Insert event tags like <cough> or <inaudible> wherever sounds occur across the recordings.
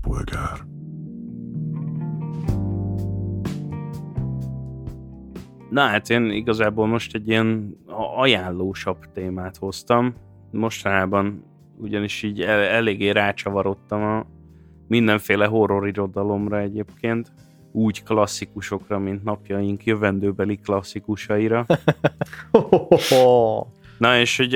polgár. Na hát én igazából most egy ilyen ajánlósabb témát hoztam. Mostanában ugyanis így el, eléggé rácsavarodtam a mindenféle horror irodalomra egyébként. Úgy klasszikusokra, mint napjaink jövendőbeli klasszikusaira. <laughs> Na és hogy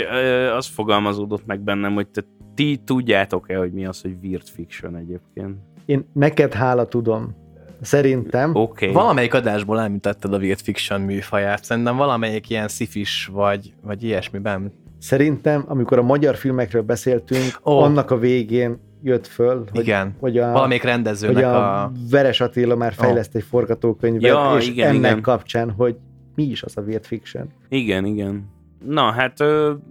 az fogalmazódott meg bennem, hogy te ti tudjátok-e, hogy mi az, hogy weird fiction egyébként? Én neked hála tudom. Szerintem. Okay. Valamelyik adásból említetted a weird fiction műfaját. Szerintem valamelyik ilyen szifis vagy, vagy ilyesmiben. Szerintem, amikor a magyar filmekről beszéltünk, oh. annak a végén jött föl, hogy, igen. hogy a, valamelyik rendezőnek hogy a, a... Veres Attila már fejleszt oh. egy forgatókönyvet, ja, és igen, ennek igen. kapcsán, hogy mi is az a weird fiction. Igen, igen. Na, hát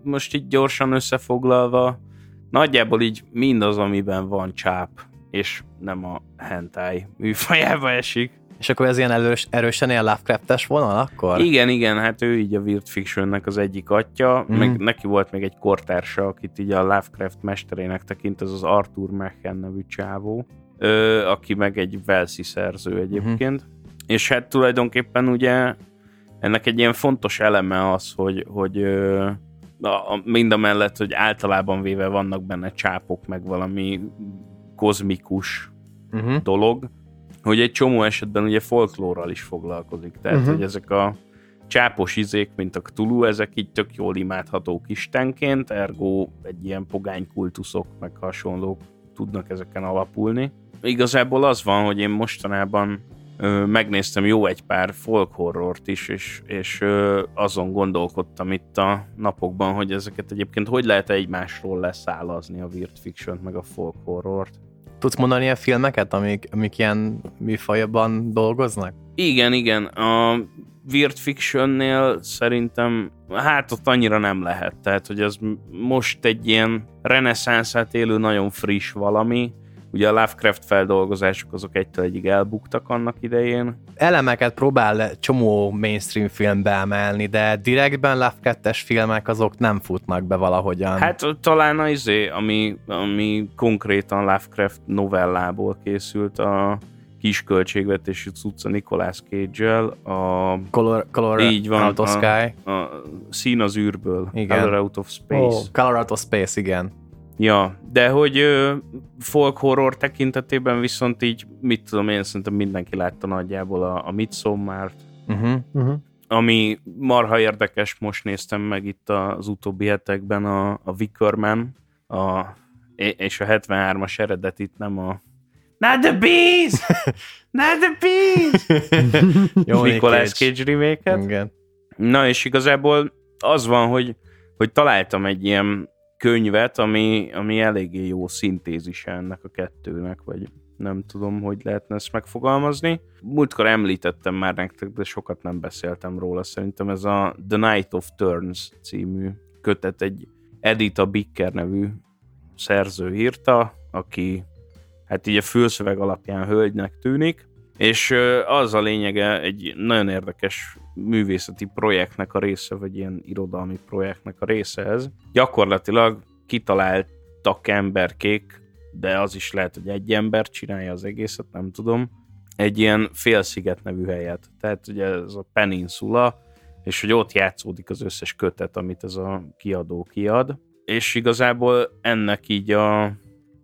most így gyorsan összefoglalva, nagyjából így mindaz, amiben van csáp, és nem a hentai műfajába esik. És akkor ez ilyen erős, erősen ilyen Lovecraft-es vonal akkor? Igen, igen, hát ő így a Weird Fictionnek az egyik atya, mm. meg neki volt még egy kortársa, akit így a Lovecraft mesterének tekint, ez az Arthur Machen nevű csávó, ö, aki meg egy Velszi szerző egyébként. Mm. És hát tulajdonképpen ugye ennek egy ilyen fontos eleme az, hogy, hogy ö, a, a, mind a mellett, hogy általában véve vannak benne csápok, meg valami kozmikus uh-huh. dolog, hogy egy csomó esetben ugye folklórral is foglalkozik. Tehát, uh-huh. hogy ezek a csápos izék, mint a Cthulhu, ezek így tök jól imádhatók istenként, ergo egy ilyen pogány kultuszok, meg hasonlók tudnak ezeken alapulni. Igazából az van, hogy én mostanában megnéztem jó egy pár folk horrort is, és, és azon gondolkodtam itt a napokban, hogy ezeket egyébként hogy lehet egymásról leszállazni a weird fiction meg a folk horrort. Tudsz mondani ilyen filmeket, amik, amik ilyen műfajban dolgoznak? Igen, igen. A Weird Fictionnél szerintem hát ott annyira nem lehet. Tehát, hogy az most egy ilyen reneszánszát élő, nagyon friss valami, Ugye a Lovecraft feldolgozások azok egytől egyig elbuktak annak idején. Elemeket próbál csomó mainstream film beemelni, de direktben Lovecraft-es filmek azok nem futnak be valahogyan. Hát talán az izé, ami, ami konkrétan Lovecraft novellából készült, a kis költségvetésű cucca Nicolas Cage-el, a... Color, color így van, out of sky. A, a szín az űrből. Igen. Color out of space. Oh, color out of space, igen. Ja, de hogy ö, folk horror tekintetében viszont így, mit tudom én, szerintem mindenki látta nagyjából a, a Midsommar-t, uh-huh. Uh-huh. ami marha érdekes, most néztem meg itt az utóbbi hetekben a, a Wickerman, a, és a 73-as eredetit nem a Not the Bees! <laughs> Not the Bees! <laughs> Jó, Nicolas Cage remake Igen. Na és igazából az van, hogy, hogy találtam egy ilyen könyvet, ami, ami eléggé jó szintézise ennek a kettőnek, vagy nem tudom, hogy lehetne ezt megfogalmazni. Múltkor említettem már nektek, de sokat nem beszéltem róla. Szerintem ez a The Night of Turns című kötet egy Edita Bicker nevű szerző írta, aki hát így a fülszöveg alapján hölgynek tűnik, és az a lényege egy nagyon érdekes művészeti projektnek a része, vagy ilyen irodalmi projektnek a része ez. Gyakorlatilag kitaláltak emberkék, de az is lehet, hogy egy ember csinálja az egészet, nem tudom, egy ilyen félsziget nevű helyet. Tehát ugye ez a peninsula, és hogy ott játszódik az összes kötet, amit ez a kiadó kiad. És igazából ennek így a, a,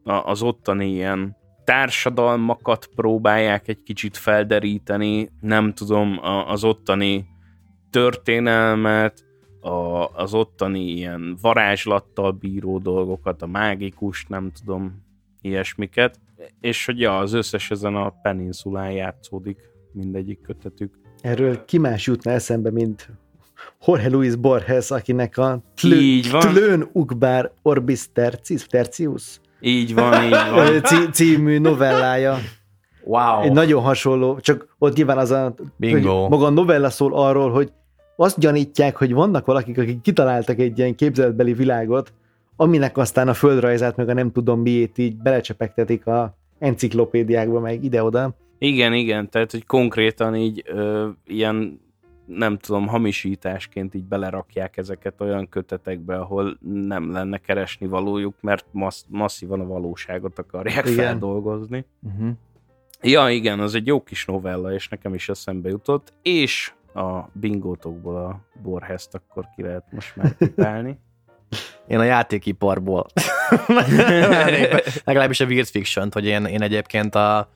az ottani ilyen társadalmakat próbálják egy kicsit felderíteni, nem tudom, az ottani történelmet, a, az ottani ilyen varázslattal bíró dolgokat, a mágikus, nem tudom, ilyesmiket, és hogy ja, az összes ezen a peninsulán játszódik mindegyik kötetük. Erről ki más jutna eszembe, mint Jorge Luis Borges, akinek a Tlön Ukbár Orbis Tercius, Tercius így van, így van. C- című novellája. Wow. Egy nagyon hasonló, csak ott nyilván az a, Bingo. Maga a novella szól arról, hogy azt gyanítják, hogy vannak valakik, akik kitaláltak egy ilyen képzeletbeli világot, aminek aztán a földrajzát, meg a nem tudom miét így belecsepegtetik a enciklopédiákba, meg ide-oda. Igen, igen, tehát hogy konkrétan így ö, ilyen nem tudom, hamisításként így belerakják ezeket olyan kötetekbe, ahol nem lenne keresni valójuk, mert massz, masszívan a valóságot akarják igen. feldolgozni. Uh-huh. Ja, igen, az egy jó kis novella, és nekem is eszembe jutott, és a bingótokból a borhezt akkor ki lehet most már kupálni. <laughs> Én a játékiparból. <laughs> Legalábbis a Weird fiction hogy én, én egyébként a,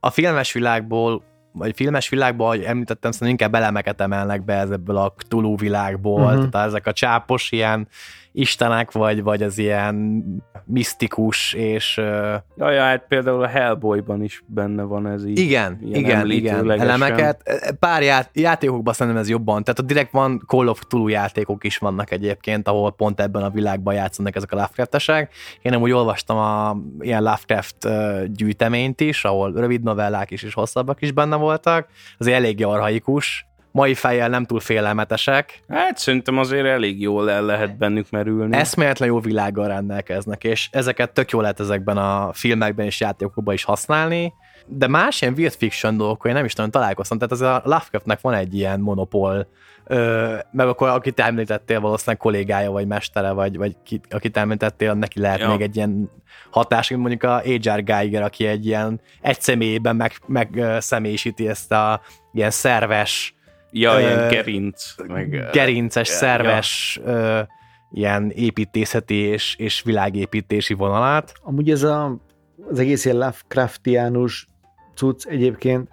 a filmes világból vagy filmes világban, ahogy említettem, szerintem inkább elemeket emelnek be ebből a Cthulhu világból, uh-huh. tehát ezek a csápos ilyen istenek, vagy, vagy az ilyen misztikus, és... Uh... ja, hát például a Hellboyban is benne van ez így. Igen, igen, igen, elemeket. Pár ját, játékokban szerintem ez jobban, tehát a direkt van Call of Cthulhu játékok is vannak egyébként, ahol pont ebben a világban játszanak ezek a Lovecraft-esek. Én nem úgy olvastam a ilyen Lovecraft gyűjteményt is, ahol rövid novellák is és hosszabbak is benne voltak, azért elég arhaikus, mai fejjel nem túl félelmetesek. Hát szerintem azért elég jól el lehet bennük merülni. Eszméletlen jó világgal rendelkeznek, és ezeket tök jól lehet ezekben a filmekben és játékokban is használni, de más ilyen weird fiction dolgokkal én nem is nagyon találkoztam, tehát az a Lovecraftnek van egy ilyen monopól, ö, meg akkor akit említettél valószínűleg kollégája, vagy mestere, vagy, vagy ki, akit említettél, neki lehet ja. még egy ilyen hatás, mint mondjuk a H.R. Geiger, aki egy ilyen egy személyében meg, meg személyisíti ezt a ilyen szerves Ja, ö, ilyen gerinc. Meg, gerinces, ö, szerves ja. ö, ilyen építészeti és, és világépítési vonalát. Amúgy ez a, az egész ilyen Lovecraftiánus cucc egyébként,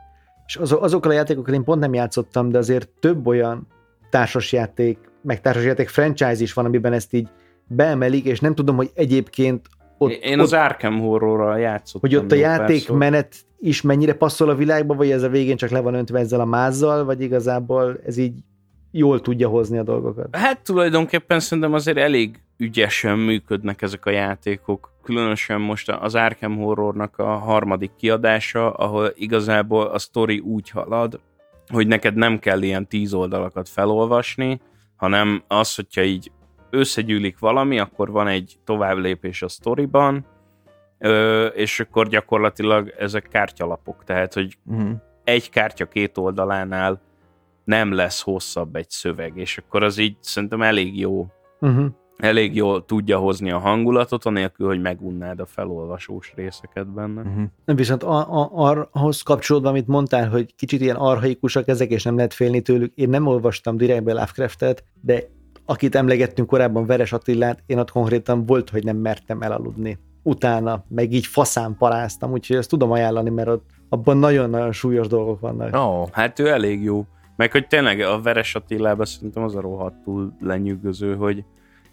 és az, azokkal a játékokkal én pont nem játszottam, de azért több olyan társasjáték, meg társasjáték franchise is van, amiben ezt így beemelik, és nem tudom, hogy egyébként ott, Én ott, az Arkham Horrorral játszottam. Hogy ott a játékmenet is mennyire passzol a világba, vagy ez a végén csak le van öntve ezzel a mázzal, vagy igazából ez így jól tudja hozni a dolgokat? Hát tulajdonképpen szerintem azért elég ügyesen működnek ezek a játékok. Különösen most az Arkham Horrornak a harmadik kiadása, ahol igazából a sztori úgy halad, hogy neked nem kell ilyen tíz oldalakat felolvasni, hanem az, hogyha így összegyűlik valami, akkor van egy továbblépés a sztoriban, és akkor gyakorlatilag ezek kártyalapok, tehát, hogy uh-huh. egy kártya két oldalánál nem lesz hosszabb egy szöveg, és akkor az így szerintem elég jó, uh-huh. elég jól tudja hozni a hangulatot, anélkül, hogy megunnád a felolvasós részeket benne. Uh-huh. Viszont a, a, ahhoz kapcsolódva, amit mondtál, hogy kicsit ilyen arhaikusak ezek, és nem lehet félni tőlük, én nem olvastam direktbe Lovecraftet, de akit emlegettünk korábban, Veres Attilát, én ott konkrétan volt, hogy nem mertem elaludni utána, meg így faszán paráztam, úgyhogy ezt tudom ajánlani, mert ott abban nagyon-nagyon súlyos dolgok vannak. Ó, oh, hát ő elég jó. Meg hogy tényleg a Veres Attilában szerintem az a rohadtul lenyűgöző, hogy,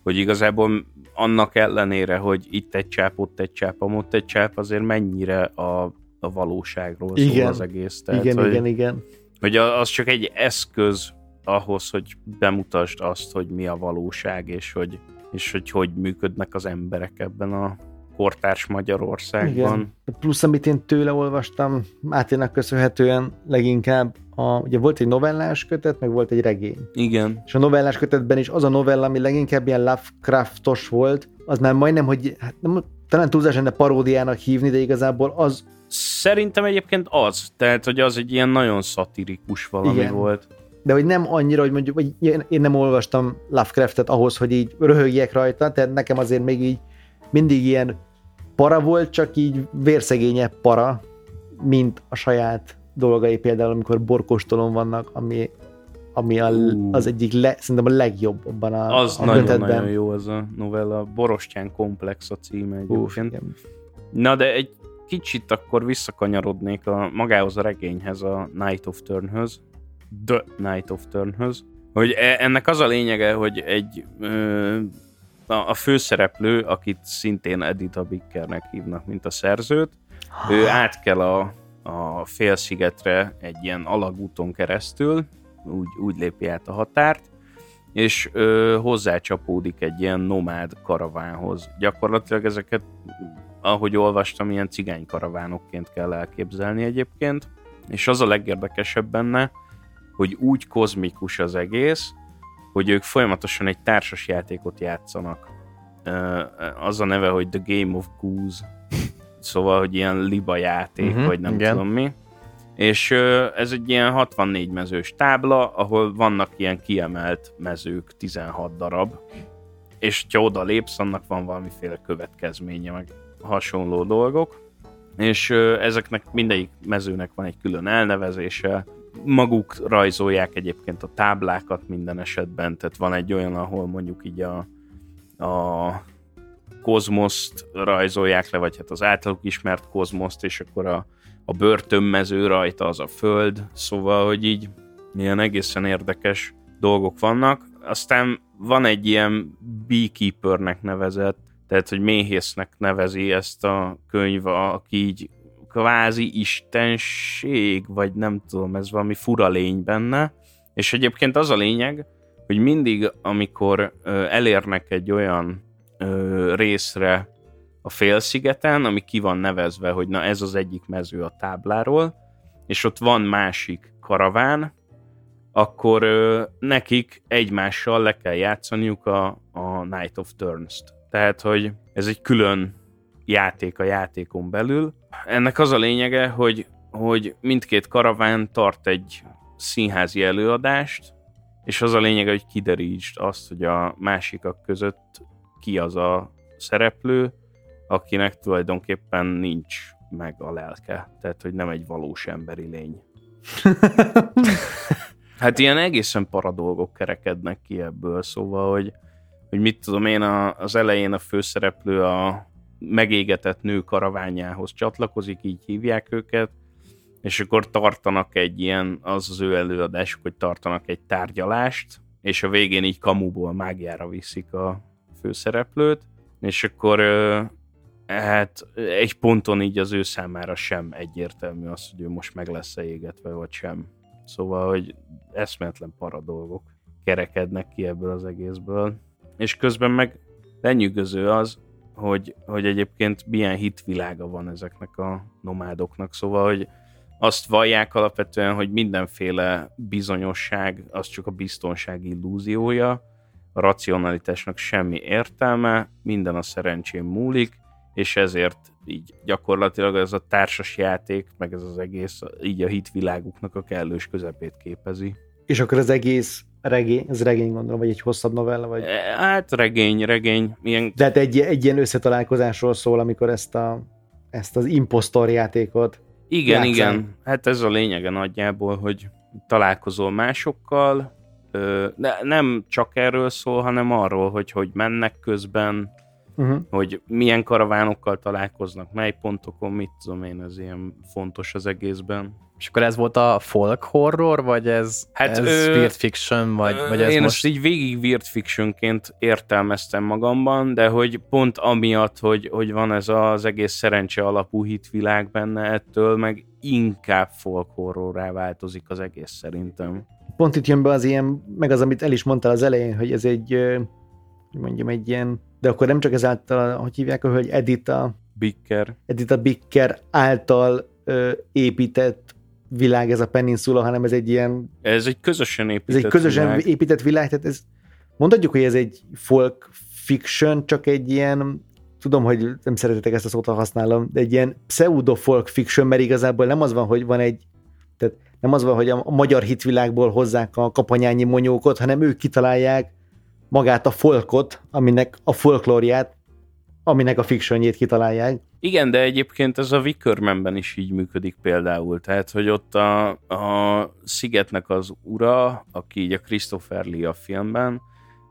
hogy igazából annak ellenére, hogy itt egy csáp, ott egy csáp, ott egy csáp, azért mennyire a, a valóságról igen, szól az egész. Tehát, igen, hogy, igen, igen. Hogy az csak egy eszköz ahhoz, hogy bemutasd azt, hogy mi a valóság, és hogy, és hogy hogy működnek az emberek ebben a kortárs Magyarországban. Igen. Plusz, amit én tőle olvastam, Máténak köszönhetően leginkább, a, ugye volt egy novellás kötet, meg volt egy regény. Igen. És a novellás kötetben is az a novella, ami leginkább ilyen Lovecraftos volt, az már majdnem, hogy hát nem, talán túlzás lenne paródiának hívni, de igazából az... Szerintem egyébként az, tehát, hogy az egy ilyen nagyon szatirikus valami Igen. volt de hogy nem annyira, hogy mondjuk, hogy én nem olvastam Lovecraftet ahhoz, hogy így röhögjek rajta, tehát nekem azért még így mindig ilyen para volt, csak így vérszegényebb para, mint a saját dolgai, például amikor borkostolon vannak, ami, ami a, az egyik le, szerintem a legjobb abban a Az nagyon-nagyon jó az a novella, Borostyán komplex a címe egyébként. Uf, Na de egy kicsit akkor visszakanyarodnék a magához a regényhez, a Night of Turnhöz, The Night of Turnhöz, hogy e, ennek az a lényege, hogy egy ö, a, a főszereplő, akit szintén Edita Bickernek hívnak, mint a szerzőt, ő át kell a, a félszigetre egy ilyen alagúton keresztül, úgy, úgy lépi át a határt, és ö, hozzácsapódik egy ilyen nomád karavánhoz. Gyakorlatilag ezeket, ahogy olvastam, ilyen cigány karavánokként kell elképzelni egyébként, és az a legérdekesebb benne, hogy úgy kozmikus az egész, hogy ők folyamatosan egy társas játékot játszanak. Az a neve, hogy The Game of Goose. <laughs> Szóval, hogy ilyen liba játék, uh-huh, vagy nem igen. tudom mi. És ez egy ilyen 64 mezős tábla, ahol vannak ilyen kiemelt mezők, 16 darab, és ha oda lépsz, annak van valamiféle következménye, meg hasonló dolgok, és ezeknek mindegyik mezőnek van egy külön elnevezése, maguk rajzolják egyébként a táblákat minden esetben, tehát van egy olyan, ahol mondjuk így a, a kozmoszt rajzolják le, vagy hát az általuk ismert kozmoszt, és akkor a, a börtönmező rajta az a föld, szóval, hogy így ilyen egészen érdekes dolgok vannak. Aztán van egy ilyen beekeepernek nevezett, tehát, hogy méhésznek nevezi ezt a könyv, aki így kvázi istenség, vagy nem tudom, ez valami fura lény benne, és egyébként az a lényeg, hogy mindig, amikor elérnek egy olyan részre a félszigeten, ami ki van nevezve, hogy na ez az egyik mező a tábláról, és ott van másik karaván, akkor ö, nekik egymással le kell játszaniuk a, a Night of Turns-t. Tehát, hogy ez egy külön játék a játékon belül. Ennek az a lényege, hogy, hogy mindkét karaván tart egy színházi előadást, és az a lényege, hogy kiderítsd azt, hogy a másikak között ki az a szereplő, akinek tulajdonképpen nincs meg a lelke. Tehát, hogy nem egy valós emberi lény. <laughs> hát ilyen egészen para dolgok kerekednek ki ebből, szóval, hogy, hogy mit tudom én, a, az elején a főszereplő a megégetett nő karaványához csatlakozik, így hívják őket, és akkor tartanak egy ilyen, az az ő előadásuk, hogy tartanak egy tárgyalást, és a végén így kamuból mágiára viszik a főszereplőt, és akkor hát egy ponton így az ő számára sem egyértelmű az, hogy ő most meg lesz -e égetve, vagy sem. Szóval, hogy eszméletlen para dolgok kerekednek ki ebből az egészből. És közben meg lenyűgöző az, hogy, hogy egyébként milyen hitvilága van ezeknek a nomádoknak. Szóval, hogy azt vallják alapvetően, hogy mindenféle bizonyosság az csak a biztonság illúziója, a racionalitásnak semmi értelme, minden a szerencsém múlik, és ezért így gyakorlatilag ez a társas játék, meg ez az egész így a hitviláguknak a kellős közepét képezi. És akkor az egész regény, ez regény gondolom, vagy egy hosszabb novella? Vagy... E, hát regény, regény. Ilyen... De hát egy, egy ilyen összetalálkozásról szól, amikor ezt, a, ezt az impostor játékot Igen, játszani. igen. Hát ez a lényege nagyjából, hogy találkozol másokkal, de nem csak erről szól, hanem arról, hogy hogy mennek közben, uh-huh. hogy milyen karavánokkal találkoznak, mely pontokon, mit tudom én, ez ilyen fontos az egészben. És akkor ez volt a folk horror, vagy ez, hát, ez ö, weird fiction, vagy, ö, vagy ez Én most... ezt így végig weird fictionként értelmeztem magamban, de hogy pont amiatt, hogy, hogy van ez az egész szerencse alapú hitvilág benne, ettől meg inkább folk horrorrá változik az egész szerintem. Pont itt jön be az ilyen, meg az, amit el is mondtál az elején, hogy ez egy, hogy mondjam, egy ilyen, de akkor nem csak ezáltal, hogy hívják, hogy Edita Bicker. Edita Bicker által ö, épített világ ez a peninsula, hanem ez egy ilyen... Ez egy közösen épített Ez egy közösen világ. épített világ, tehát ez, mondhatjuk, hogy ez egy folk fiction, csak egy ilyen, tudom, hogy nem szeretetek ezt a szót, használom, de egy ilyen pseudo folk fiction, mert igazából nem az van, hogy van egy, tehát nem az van, hogy a magyar hitvilágból hozzák a kapanyányi monyókot, hanem ők kitalálják magát a folkot, aminek a folklóriát, aminek a fictionjét kitalálják. Igen, de egyébként ez a Wickermanben is így működik például, tehát, hogy ott a, a szigetnek az ura, aki így a Christopher Lee a filmben,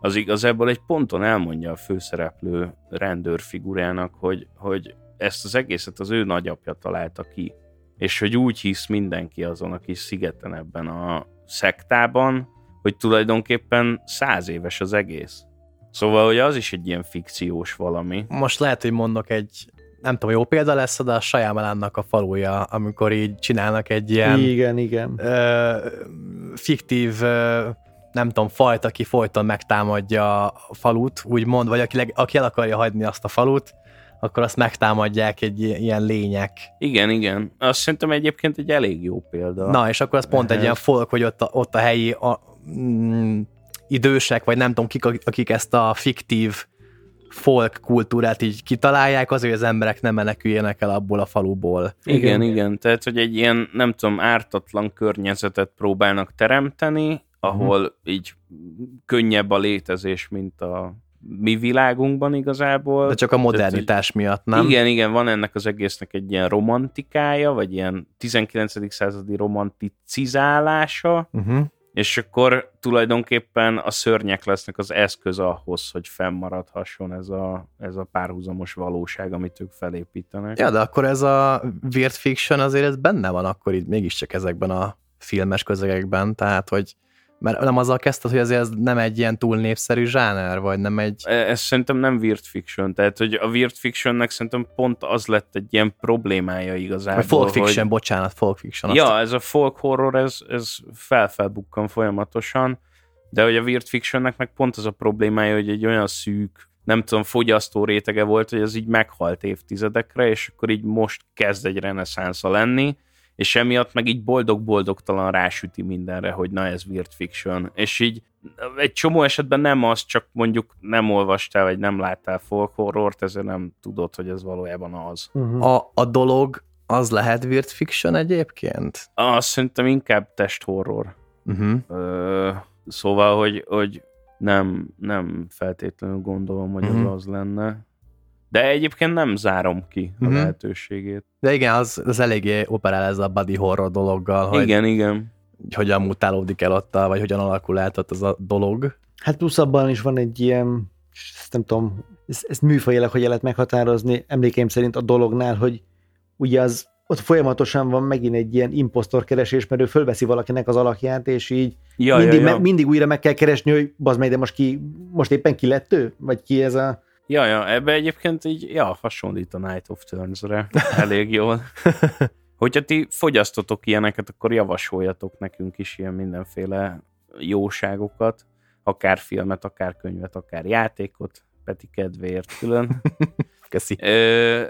az igazából egy ponton elmondja a főszereplő rendőrfigurának, hogy, hogy ezt az egészet az ő nagyapja találta ki, és hogy úgy hisz mindenki azon a kis szigeten ebben a szektában, hogy tulajdonképpen száz éves az egész. Szóval, hogy az is egy ilyen fikciós valami. Most lehet, hogy mondok egy nem tudom, jó példa lesz, de a Sajámelánnak a faluja, amikor így csinálnak egy ilyen... Igen, igen. Ö, fiktív ö, nem tudom, fajt, aki folyton megtámadja a falut, úgymond, vagy aki, leg, aki el akarja hagyni azt a falut, akkor azt megtámadják egy ilyen lények. Igen, igen. Azt szerintem egyébként egy elég jó példa. Na, és akkor az pont egy ilyen folk, hogy ott a, ott a helyi a, mm, idősek, vagy nem tudom kik, akik ezt a fiktív folk kultúrát így kitalálják, azért az emberek nem meneküljenek el abból a faluból. Igen, igen, igen. Tehát, hogy egy ilyen, nem tudom, ártatlan környezetet próbálnak teremteni, ahol uh-huh. így könnyebb a létezés, mint a mi világunkban igazából. De csak a modernitás Tehát, miatt, nem? Igen, igen, van ennek az egésznek egy ilyen romantikája, vagy ilyen 19. századi romanticizálása, uh-huh. És akkor tulajdonképpen a szörnyek lesznek az eszköz ahhoz, hogy fennmaradhasson ez a, ez a párhuzamos valóság, amit ők felépítenek. Ja, de akkor ez a weird fiction azért ez benne van akkor itt mégiscsak ezekben a filmes közegekben, tehát hogy mert nem azzal kezdted, hogy azért ez nem egy ilyen túl népszerű zsáner, vagy nem egy... E, ez szerintem nem weird fiction, tehát hogy a weird fictionnek szerintem pont az lett egy ilyen problémája igazából. Vagy folk fiction, hogy... bocsánat, folk fiction. Ja, azt... ez a folk horror, ez, ez felfelbukkan folyamatosan, de hogy a weird fictionnek meg pont az a problémája, hogy egy olyan szűk, nem tudom, fogyasztó rétege volt, hogy ez így meghalt évtizedekre, és akkor így most kezd egy reneszánsza lenni, és emiatt meg így boldog-boldogtalan rásüti mindenre, hogy na ez weird fiction. És így egy csomó esetben nem az, csak mondjuk nem olvastál, vagy nem láttál folk horrort, ezért nem tudod, hogy ez valójában az. Uh-huh. A, a dolog az lehet weird fiction egyébként? Azt szerintem inkább testhorror. Uh-huh. Ö, szóval, hogy, hogy nem, nem feltétlenül gondolom, hogy uh-huh. az az lenne. De egyébként nem zárom ki a mm-hmm. lehetőségét. De igen, az, az eléggé operál ez a body horror dologgal. Hogy, igen, igen. Hogy hogyan mutálódik el ott, vagy hogyan alakul át ott az a dolog. Hát plusz abban is van egy ilyen, ezt nem tudom, ezt, ezt műfajilag hogy lehet meghatározni, emlékeim szerint a dolognál, hogy ugye az ott folyamatosan van megint egy ilyen impostor keresés, mert ő fölveszi valakinek az alakját, és így ja, mindig, ja, ja. Me, mindig újra meg kell keresni, hogy bazd meg, de most, ki, most éppen ki lett ő? Vagy ki ez a Ja, ja, ebbe egyébként így, ja, hasonlít a Night of Turns-re elég jól. <laughs> Hogyha ti fogyasztotok ilyeneket, akkor javasoljatok nekünk is ilyen mindenféle jóságokat, akár filmet, akár könyvet, akár játékot, Peti kedvéért külön. <laughs> Köszi. Ö,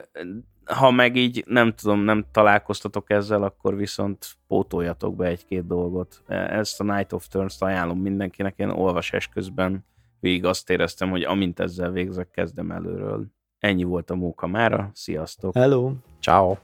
ha meg így nem tudom, nem találkoztatok ezzel, akkor viszont pótoljatok be egy-két dolgot. Ezt a Night of Turns-t ajánlom mindenkinek, én olvasás közben végig azt éreztem, hogy amint ezzel végzek, kezdem előről. Ennyi volt a móka mára. Sziasztok! Hello! Ciao.